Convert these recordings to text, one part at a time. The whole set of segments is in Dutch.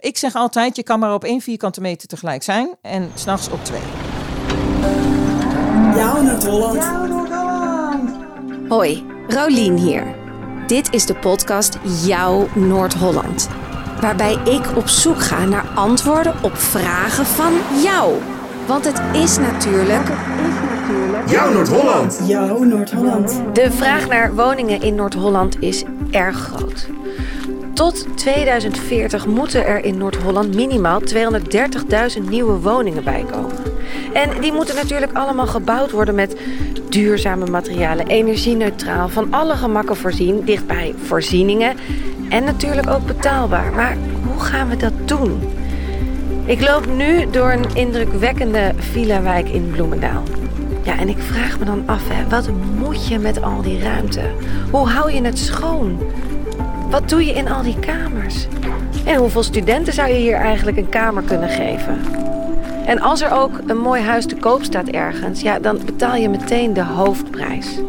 Ik zeg altijd, je kan maar op één vierkante meter tegelijk zijn en s'nachts op twee. Jouw Noord-Holland. Hoi, Rolien hier. Dit is de podcast Jouw Noord-Holland. Waarbij ik op zoek ga naar antwoorden op vragen van jou. Want het is natuurlijk Jouw Noord-Holland. Jouw Noord-Holland. De vraag naar woningen in Noord-Holland is erg groot. Tot 2040 moeten er in Noord-Holland minimaal 230.000 nieuwe woningen bijkomen. En die moeten natuurlijk allemaal gebouwd worden met duurzame materialen, energie-neutraal, van alle gemakken voorzien, dichtbij voorzieningen en natuurlijk ook betaalbaar. Maar hoe gaan we dat doen? Ik loop nu door een indrukwekkende villa-wijk in Bloemendaal. Ja, en ik vraag me dan af, hè, wat moet je met al die ruimte? Hoe hou je het schoon? Wat doe je in al die kamers? En hoeveel studenten zou je hier eigenlijk een kamer kunnen geven? En als er ook een mooi huis te koop staat ergens, ja, dan betaal je meteen de hoofdprijs.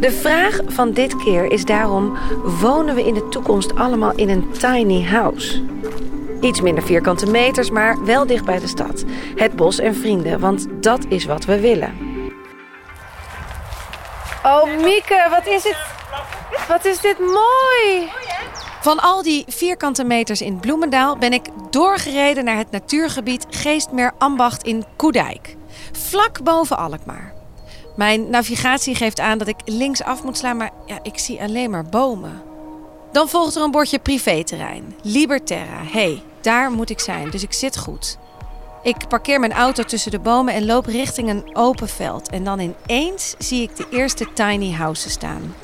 De vraag van dit keer is daarom: wonen we in de toekomst allemaal in een tiny house? Iets minder vierkante meters, maar wel dicht bij de stad. Het bos en vrienden, want dat is wat we willen. Oh, Mieke, wat is het? Wat is dit mooi! Van al die vierkante meters in Bloemendaal ben ik doorgereden naar het natuurgebied Geestmeer Ambacht in Koedijk. Vlak boven Alkmaar. Mijn navigatie geeft aan dat ik linksaf moet slaan, maar ja, ik zie alleen maar bomen. Dan volgt er een bordje privéterrein. Liberterra. hey, daar moet ik zijn, dus ik zit goed. Ik parkeer mijn auto tussen de bomen en loop richting een open veld. En dan ineens zie ik de eerste tiny houses staan.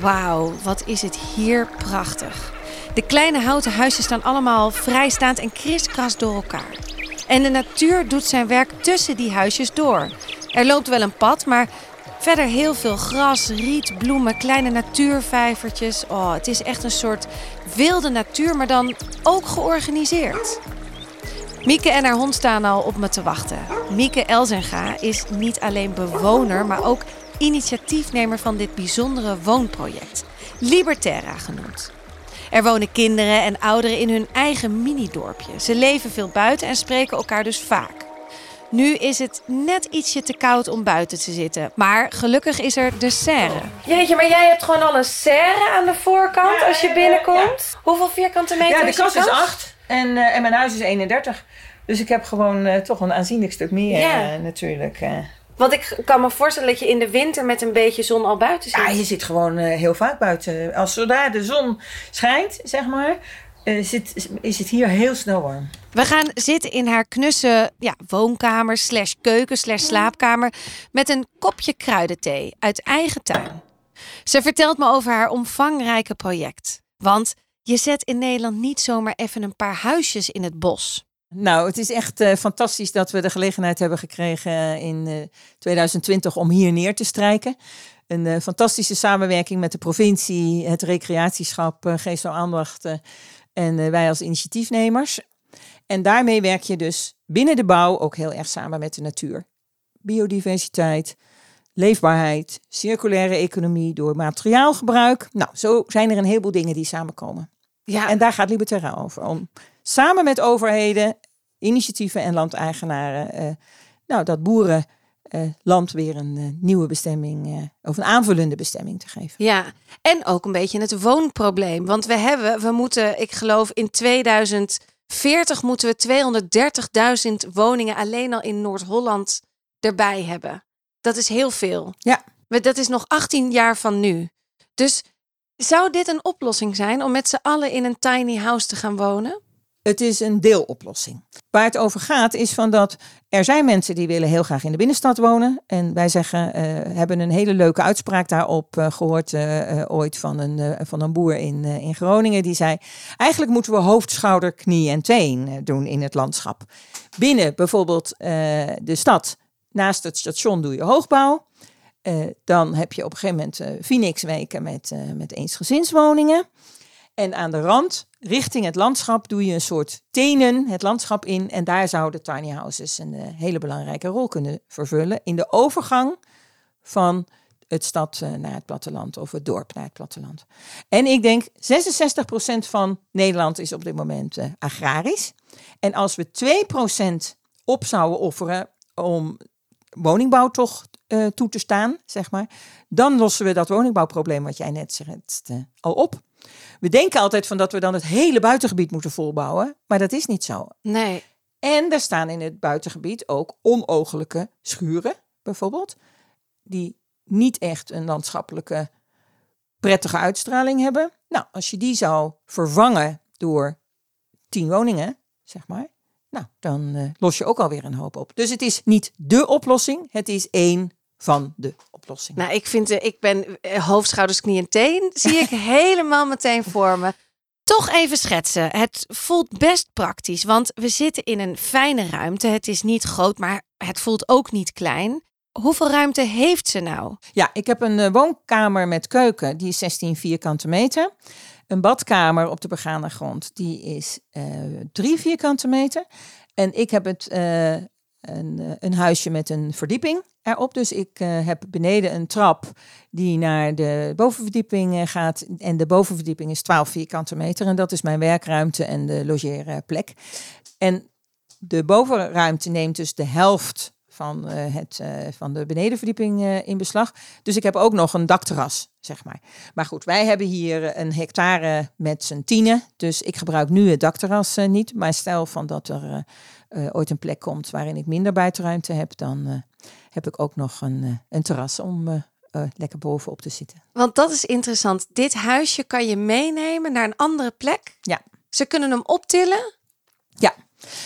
Wauw, wat is het hier prachtig. De kleine houten huisjes staan allemaal vrijstaand en kriskras door elkaar. En de natuur doet zijn werk tussen die huisjes door. Er loopt wel een pad, maar verder heel veel gras, riet, bloemen, kleine natuurvijvertjes. Oh, het is echt een soort wilde natuur, maar dan ook georganiseerd. Mieke en haar hond staan al op me te wachten. Mieke Elzenga is niet alleen bewoner, maar ook initiatiefnemer van dit bijzondere woonproject. Liberterra genoemd. Er wonen kinderen en ouderen in hun eigen mini-dorpje. Ze leven veel buiten en spreken elkaar dus vaak. Nu is het net ietsje te koud om buiten te zitten. Maar gelukkig is er de serre. Jeetje, maar jij hebt gewoon al een serre aan de voorkant als je binnenkomt. Hoeveel vierkante meter Ja, de kast is 8 en, eh, en mijn huis is 31. Dus ik heb gewoon eh, toch een aanzienlijk stuk meer Ja. eh, natuurlijk. Want ik kan me voorstellen dat je in de winter met een beetje zon al buiten zit. Ja, je zit gewoon eh, heel vaak buiten. Als zodra de zon schijnt, zeg maar, eh, zit, is het hier heel snel warm. We gaan zitten in haar knusse ja, woonkamer, slash keuken, slash slaapkamer. Met een kopje kruidenthee uit eigen tuin. Ze vertelt me over haar omvangrijke project. Want je zet in Nederland niet zomaar even een paar huisjes in het bos. Nou, het is echt eh, fantastisch dat we de gelegenheid hebben gekregen eh, in eh, 2020 om hier neer te strijken. Een eh, fantastische samenwerking met de provincie, het recreatieschap, uh, Geestel Aandacht eh, en eh, wij als initiatiefnemers. En daarmee werk je dus binnen de bouw ook heel erg samen met de natuur. Biodiversiteit, leefbaarheid, circulaire economie door materiaalgebruik. Nou, zo zijn er een heleboel dingen die samenkomen. Ja, En daar gaat Liberterra over. Om samen met overheden, initiatieven en landeigenaren, eh, nou, dat boeren eh, land weer een eh, nieuwe bestemming of een aanvullende bestemming te geven. Ja, en ook een beetje het woonprobleem. Want we hebben, we moeten, ik geloof in 2040 moeten we 230.000 woningen alleen al in Noord-Holland erbij hebben. Dat is heel veel. Ja. Maar Dat is nog 18 jaar van nu. Dus zou dit een oplossing zijn om met z'n allen in een tiny house te gaan wonen? Het is een deeloplossing. Waar het over gaat is van dat er zijn mensen die willen heel graag in de binnenstad wonen. En wij zeggen, eh, hebben een hele leuke uitspraak daarop eh, gehoord eh, ooit van een, van een boer in, in Groningen. Die zei, eigenlijk moeten we hoofd, schouder, knie en teen doen in het landschap. Binnen bijvoorbeeld de stad, naast het station doe je hoogbouw. Dan heb je op een gegeven moment Phoenix-weken met, met eensgezinswoningen. En aan de rand, richting het landschap, doe je een soort tenen het landschap in. En daar zouden tiny houses een eh, hele belangrijke rol kunnen vervullen in de overgang van het stad eh, naar het platteland of het dorp naar het platteland. En ik denk 66% van Nederland is op dit moment uh, agrarisch. En als we 2% op zouden offeren om woningbouw toch toe te staan, zeg maar, dan lossen we dat woningbouwprobleem wat jij net zegt al op. We denken altijd van dat we dan het hele buitengebied moeten volbouwen, maar dat is niet zo. Nee. En er staan in het buitengebied ook onogelijke schuren, bijvoorbeeld, die niet echt een landschappelijke prettige uitstraling hebben. Nou, als je die zou vervangen door tien woningen, zeg maar, nou, dan uh, los je ook alweer een hoop op. Dus het is niet de oplossing, het is één van de oplossingen. Nou, ik vind, uh, ik ben uh, hoofd, schouders, knie en teen, zie ik helemaal meteen voor me. Toch even schetsen. Het voelt best praktisch, want we zitten in een fijne ruimte. Het is niet groot, maar het voelt ook niet klein. Hoeveel ruimte heeft ze nou? Ja, ik heb een uh, woonkamer met keuken, die is 16 vierkante meter. Een badkamer op de begane grond, die is uh, 3 vierkante meter. En ik heb het, uh, een, een huisje met een verdieping erop. Dus ik heb beneden een trap die naar de bovenverdieping gaat. En de bovenverdieping is 12 vierkante meter. En dat is mijn werkruimte en de logeerplek. En de bovenruimte neemt dus de helft van, het, van de benedenverdieping in beslag. Dus ik heb ook nog een dakterras, zeg maar. Maar goed, wij hebben hier een hectare met z'n tienen. Dus ik gebruik nu het dakterras niet. Maar stel van dat er ooit een plek komt waarin ik minder buitenruimte heb, dan heb ik ook nog een, een terras om lekker bovenop te zitten. Want dat is interessant. Dit huisje kan je meenemen naar een andere plek. Ja. Ze kunnen hem optillen. Ja,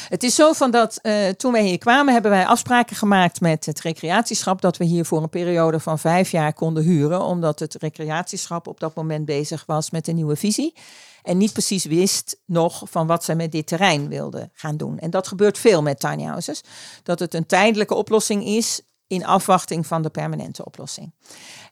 het is zo van dat uh, toen wij hier kwamen, hebben wij afspraken gemaakt met het recreatieschap dat we hier voor een periode van vijf jaar konden huren, omdat het recreatieschap op dat moment bezig was met een nieuwe visie en niet precies wist nog van wat ze met dit terrein wilden gaan doen. En dat gebeurt veel met tiny houses, dat het een tijdelijke oplossing is in afwachting van de permanente oplossing.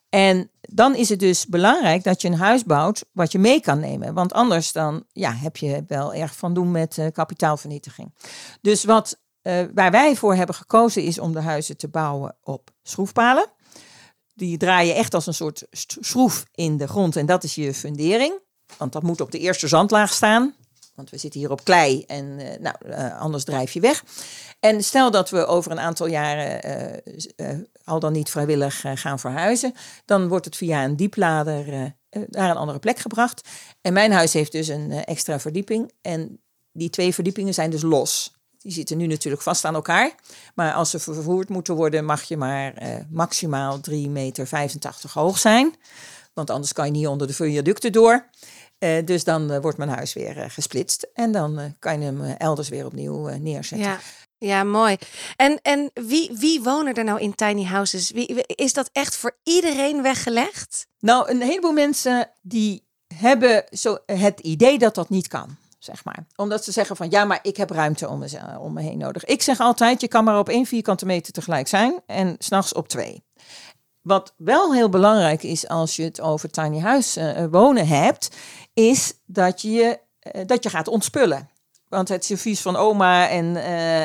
En dan is het dus belangrijk dat je een huis bouwt wat je mee kan nemen. Want anders dan ja, heb je wel erg van doen met uh, kapitaalvernietiging. Dus wat, uh, waar wij voor hebben gekozen is om de huizen te bouwen op schroefpalen. Die draai je echt als een soort schroef in de grond en dat is je fundering. Want dat moet op de eerste zandlaag staan. Want we zitten hier op klei en uh, nou, uh, anders drijf je weg. En stel dat we over een aantal jaren uh, al dan niet vrijwillig gaan verhuizen, dan wordt het via een dieplader naar een andere plek gebracht. En mijn huis heeft dus een extra verdieping. En die twee verdiepingen zijn dus los. Die zitten nu natuurlijk vast aan elkaar. Maar als ze vervoerd moeten worden, mag je maar maximaal 3,85 meter hoog zijn. Want anders kan je niet onder de viaducten door. Uh, dus dan uh, wordt mijn huis weer uh, gesplitst. En dan kan je hem elders weer opnieuw neerzetten. Ja. Ja, mooi. En, en wie, wie wonen er nou in tiny houses? Wie, is dat echt voor iedereen weggelegd? Nou, een heleboel mensen die hebben zo het idee dat dat niet kan. Zeg maar. Omdat ze zeggen van ja, maar ik heb ruimte om me, om me heen nodig. Ik zeg altijd, je kan maar op één vierkante meter tegelijk zijn en s'nachts op twee. Wat wel heel belangrijk is als je het over tiny house uh, wonen hebt, is dat je, uh, dat je gaat ontspullen. Want het servies van oma en,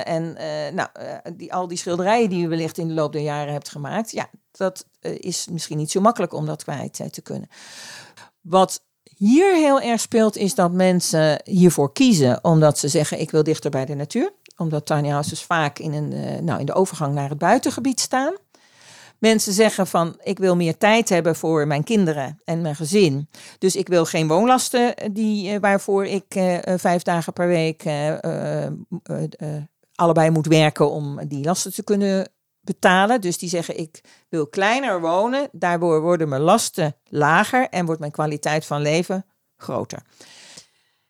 en nou, die, al die schilderijen die je wellicht in de loop der jaren hebt gemaakt, ja, dat is misschien niet zo makkelijk om dat kwijt te kunnen. Wat hier heel erg speelt, is dat mensen hiervoor kiezen omdat ze zeggen: ik wil dichter bij de natuur. Omdat tiny houses vaak in, een, nou, in de overgang naar het buitengebied staan. Mensen zeggen van ik wil meer tijd hebben voor mijn kinderen en mijn gezin. Dus ik wil geen woonlasten die, waarvoor ik uh, vijf dagen per week allebei moet werken om die lasten te kunnen betalen. Dus die zeggen ik wil kleiner wonen, daardoor worden mijn lasten lager en wordt mijn kwaliteit van leven groter.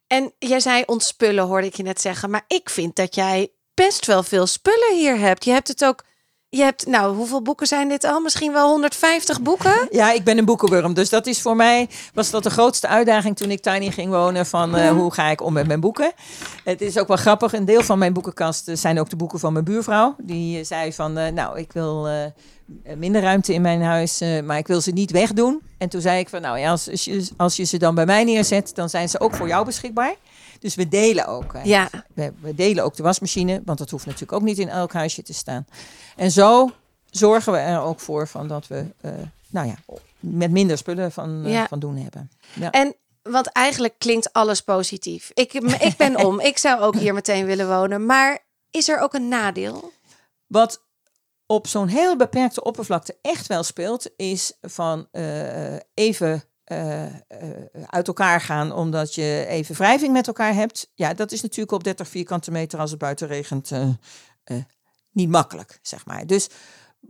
En jij zei ontspullen, hoorde ik je net zeggen. Maar ik vind dat jij best wel veel spullen hier hebt. Je hebt het ook je hebt, nou, hoeveel boeken zijn dit al? Misschien wel 150 boeken? Ja, ik ben een boekenworm. Dus dat is voor mij, was dat de grootste uitdaging toen ik tiny ging wonen. Van uh, hoe ga ik om met mijn boeken? Het is ook wel grappig. Een deel van mijn boekenkast zijn ook de boeken van mijn buurvrouw. Die uh, zei van, uh, nou, ik wil minder ruimte in mijn huis, maar ik wil ze niet wegdoen. En toen zei ik van, nou ja, als, als, je, als je ze dan bij mij neerzet, dan zijn ze ook voor jou beschikbaar. Dus we delen ook. Ja. We, we, delen ook de wasmachine, want dat hoeft natuurlijk ook niet in elk huisje te staan. En zo zorgen we er ook voor van dat we uh, nou ja, met minder spullen van, uh, van doen hebben. Ja. En want eigenlijk klinkt alles positief. Ik, ik ben om. Ik zou ook hier meteen willen wonen. Maar is er ook een nadeel? Wat op zo'n heel beperkte oppervlakte echt wel speelt, is van uh, even uh, uit elkaar gaan omdat je even wrijving met elkaar hebt. Ja, dat is natuurlijk op 30 vierkante meter als het buiten regent niet makkelijk, zeg maar. Dus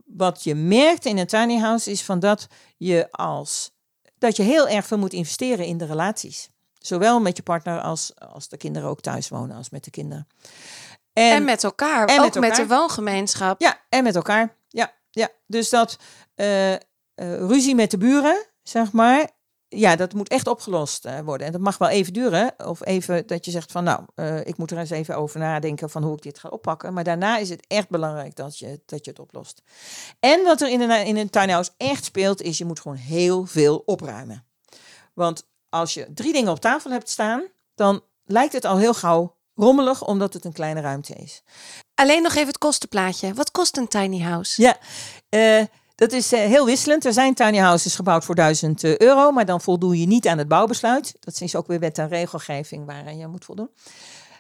wat je merkt in een tiny house is van dat je als dat je heel erg veel moet investeren in de relaties. Zowel met je partner als, als de kinderen ook thuis wonen, als met de kinderen. En, en met elkaar, en ook met, elkaar. met de woongemeenschap. Ja, en met elkaar. Ja, ja. dus dat uh, ruzie met de buren, zeg maar, ja, dat moet echt opgelost uh, worden. En dat mag wel even duren. Of even dat je zegt van nou, uh, ik moet er eens even over nadenken van hoe ik dit ga oppakken. Maar daarna is het echt belangrijk dat je, dat je het oplost. En wat er in een, in een tiny house echt speelt, is je moet gewoon heel veel opruimen. Want als je drie dingen op tafel hebt staan, dan lijkt het al heel gauw rommelig, omdat het een kleine ruimte is. Alleen nog even het kostenplaatje. Wat kost een tiny house? Ja, uh, dat is eh, heel wisselend. Er zijn tiny houses gebouwd voor 1000 eh, euro, maar dan voldoe je niet aan het bouwbesluit. Dat is ook weer wet en regelgeving waaraan je moet voldoen.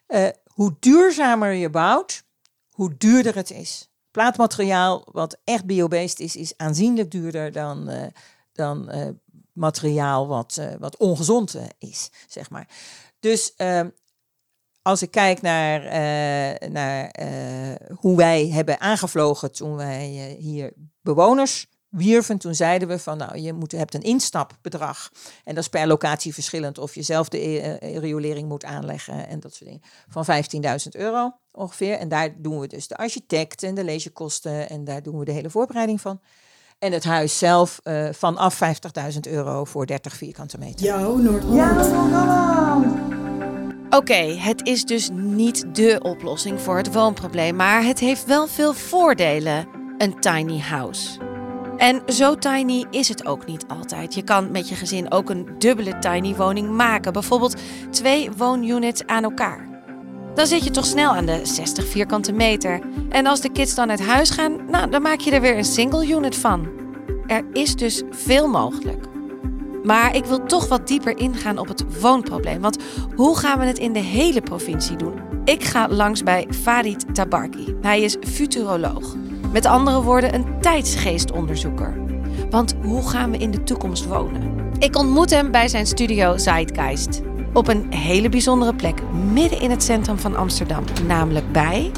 Uh, hoe duurzamer je bouwt, hoe duurder het is. Plaatmateriaal wat echt biobased is, is aanzienlijk duurder dan, dan materiaal wat, wat ongezond is, zeg maar. Dus ehm, als ik kijk naar, naar hoe wij hebben aangevlogen toen wij hier bewoners wierven, toen zeiden we van nou, je moet, hebt een instapbedrag. En dat is per locatie verschillend of je zelf de riolering moet aanleggen en dat soort dingen. Van 15.000 euro ongeveer. En daar doen we dus de architect en de legekosten en daar doen we de hele voorbereiding van. En het huis zelf uh, vanaf 50.000 euro voor 30 vierkante meter. Jouw Noord-Holland. Oké, het is dus niet de oplossing voor het woonprobleem, maar het heeft wel veel voordelen een tiny house. En zo tiny is het ook niet altijd. Je kan met je gezin ook een dubbele tiny woning maken. Bijvoorbeeld twee woonunits aan elkaar. Dan zit je toch snel aan de 60 vierkante meter. En als de kids dan uit huis gaan, nou, dan maak je er weer een single unit van. Er is dus veel mogelijk. Maar ik wil toch wat dieper ingaan op het woonprobleem. Want hoe gaan we het in de hele provincie doen? Ik ga langs bij Farid Tabarki. Hij is futuroloog. Met andere woorden, een tijdsgeestonderzoeker. Want hoe gaan we in de toekomst wonen? Ik ontmoet hem bij zijn studio Zeitgeist. Op een hele bijzondere plek, midden in het centrum van Amsterdam. Namelijk bij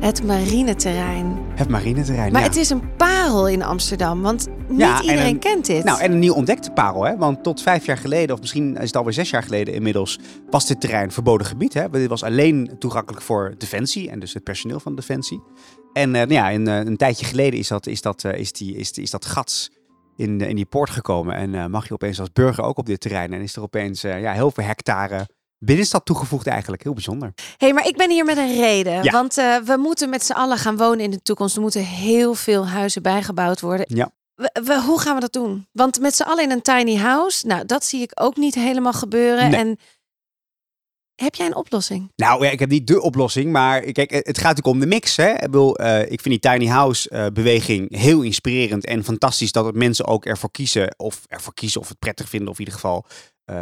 het marineterrein. Het marineterrein, Maar het is een parel in Amsterdam, want niet iedereen kent dit. Nou, en een nieuw ontdekte parel, hè? Want tot vijf jaar geleden, of misschien is het alweer zes jaar geleden inmiddels, was dit terrein verboden gebied. Hè? Dit was alleen toegankelijk voor Defensie en dus het personeel van Defensie. En uh, nou ja, een, eh, een, tijdje geleden is dat, is dat, uh, is die, is, is dat gat in, in die poort gekomen. En mag je opeens als burger ook op dit terrein. En is er opeens ja, heel veel hectare binnenstad toegevoegd eigenlijk. Heel bijzonder. Hé, hey, maar ik ben hier met een reden. Ja. Want we moeten met z'n allen gaan wonen in de toekomst. Er moeten heel veel huizen bijgebouwd worden. Ja. We, hoe gaan we dat doen? Want met z'n allen in een tiny house, nou, dat zie ik ook niet helemaal gebeuren. Nee. En heb jij een oplossing? Nou ja, ik heb niet de oplossing, maar kijk, het gaat natuurlijk om de mix. Hè? Ik, bedoel, uh, ik vind die tiny house uh, beweging heel inspirerend en fantastisch dat het mensen ook ervoor kiezen, of ervoor kiezen of het prettig vinden, of in ieder geval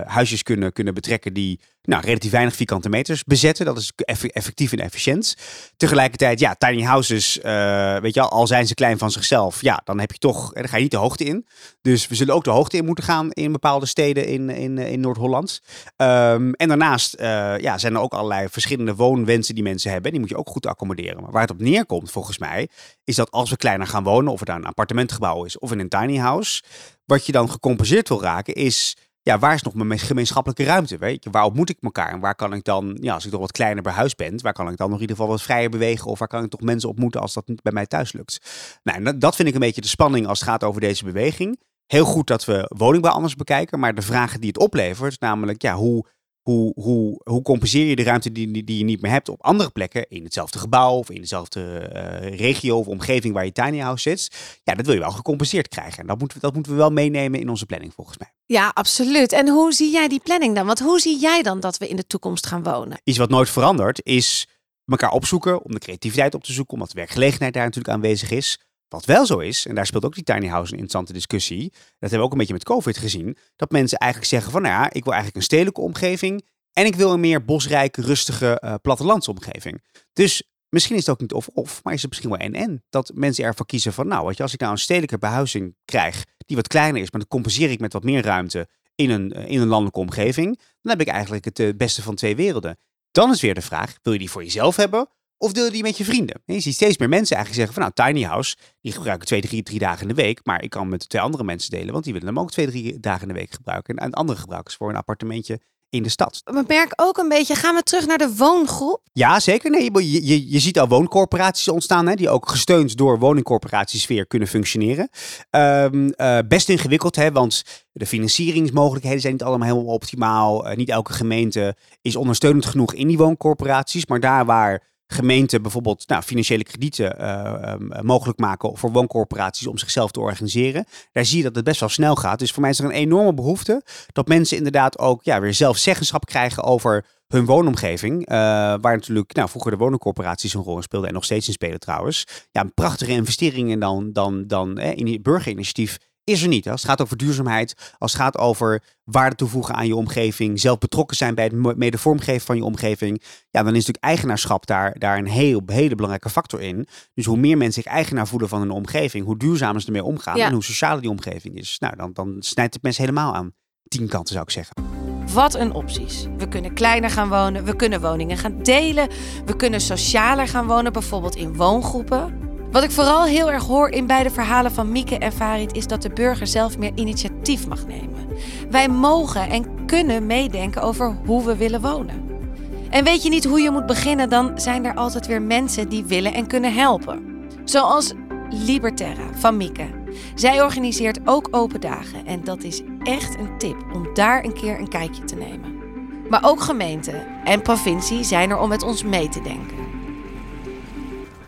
huisjes kunnen, kunnen betrekken die nou, relatief weinig vierkante meters bezetten. Dat is effectief en efficiënt. Tegelijkertijd, ja, tiny houses, uh, weet je al, al zijn ze klein van zichzelf, ja, dan heb je toch, dan ga je niet de hoogte in. Dus we zullen ook de hoogte in moeten gaan in bepaalde steden in, in, in Noord-Holland. Um, en daarnaast ja, zijn er ook allerlei verschillende woonwensen die mensen hebben. Die moet je ook goed accommoderen. Maar waar het op neerkomt, volgens mij, is dat als we kleiner gaan wonen, of het daar een appartementgebouw is of in een tiny house, wat je dan gecompenseerd wil raken, is ja, waar is nog mijn gemeenschappelijke ruimte? Weet je? Waar ontmoet ik elkaar? En waar kan ik dan, ja, als ik toch wat kleiner bij huis ben, waar kan ik dan nog in ieder geval wat vrijer bewegen? Of waar kan ik toch mensen ontmoeten als dat niet bij mij thuis lukt? Nou, dat vind ik een beetje de spanning als het gaat over deze beweging. Heel goed dat we woningbouw anders bekijken, maar de vragen die het oplevert, namelijk ja, hoe hoe, hoe, hoe compenseer je de ruimte die, die je niet meer hebt op andere plekken, in hetzelfde gebouw of in dezelfde uh, regio of omgeving waar je tiny house zit? Ja, dat wil je wel gecompenseerd krijgen. En dat moeten, we, dat moeten we wel meenemen in onze planning volgens mij. Ja, absoluut. En hoe zie jij die planning dan? Want hoe zie jij dan dat we in de toekomst gaan wonen? Iets wat nooit verandert is elkaar opzoeken, om de creativiteit op te zoeken, omdat de werkgelegenheid daar natuurlijk aanwezig is. Wat wel zo is, en daar speelt ook die tiny house een interessante discussie. Dat hebben we ook een beetje met COVID gezien. Dat mensen eigenlijk zeggen van, nou ja, ik wil eigenlijk een stedelijke omgeving. En ik wil een meer bosrijke, rustige uh, plattelandsomgeving. Dus misschien is het ook niet of-of, maar is het misschien wel en-en. Dat mensen ervoor kiezen van, nou, weet je, als ik nou een stedelijke behuizing krijg, die wat kleiner is, maar dan compenseer ik met wat meer ruimte in een, in een landelijke omgeving, dan heb ik eigenlijk het beste van twee werelden. Dan is weer de vraag, wil je die voor jezelf hebben of deel je die met je vrienden? je ziet steeds meer mensen eigenlijk zeggen van nou, tiny house, die gebruiken twee, drie, drie dagen in de week. Maar ik kan met twee andere mensen delen, want die willen hem ook twee, drie dagen in de week gebruiken. En andere gebruikers voor een appartementje in de stad. We merken ook een beetje, gaan we terug naar de woongroep? Ja, zeker. Nee, je, je, je ziet al wooncorporaties ontstaan, hè, die ook gesteund door woningcorporaties weer kunnen functioneren. Um, uh, best ingewikkeld, hè, want de financieringsmogelijkheden zijn niet allemaal helemaal optimaal. Uh, niet elke gemeente is ondersteunend genoeg in die wooncorporaties. Maar daar waar gemeenten bijvoorbeeld nou, financiële kredieten uh, mogelijk maken voor wooncorporaties om zichzelf te organiseren. Daar zie je dat het best wel snel gaat. Dus voor mij is er een enorme behoefte dat mensen inderdaad ook ja, weer zelf zeggenschap krijgen over hun woonomgeving. Uh, waar natuurlijk nou, vroeger de woningcorporaties een rol speelden en nog steeds in spelen trouwens. Ja, een prachtige investeringen dan, dan, dan eh, in burgerinitiatief is er niet. Als het gaat over duurzaamheid, als het gaat over waarde toevoegen aan je omgeving, zelf betrokken zijn bij het mede vormgeven van je omgeving, ja, dan is natuurlijk eigenaarschap daar, daar een heel, hele belangrijke factor in. Dus hoe meer mensen zich eigenaar voelen van hun omgeving, hoe duurzamer ze ermee omgaan en hoe socialer die omgeving is. Nou, dan, dan snijdt het mensen helemaal aan tien kanten, zou ik zeggen. Wat een opties. We kunnen kleiner gaan wonen, we kunnen woningen gaan delen, we kunnen socialer gaan wonen, bijvoorbeeld in woongroepen. Wat ik vooral heel erg hoor in beide verhalen van Mieke en Farid is dat de burger zelf meer initiatief mag nemen. Wij mogen en kunnen meedenken over hoe we willen wonen. En weet je niet hoe je moet beginnen, dan zijn er altijd weer mensen die willen en kunnen helpen. Zoals Liberterra van Mieke. Zij organiseert ook open dagen en dat is echt een tip om daar een keer een kijkje te nemen. Maar ook gemeenten en provincie zijn er om met ons mee te denken.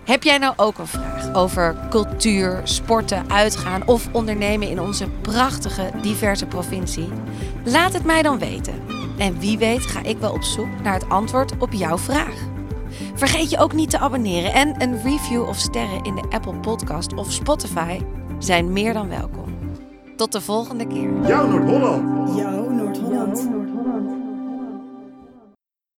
Heb jij nou ook een vraag over cultuur, sporten, uitgaan of ondernemen in onze prachtige, diverse provincie? Laat het mij dan weten. En wie weet ga ik wel op zoek naar het antwoord op jouw vraag. Vergeet je ook niet te abonneren en een review of sterren in de Apple Podcast of Spotify zijn meer dan welkom. Tot de volgende keer. Jouw Noord-Holland.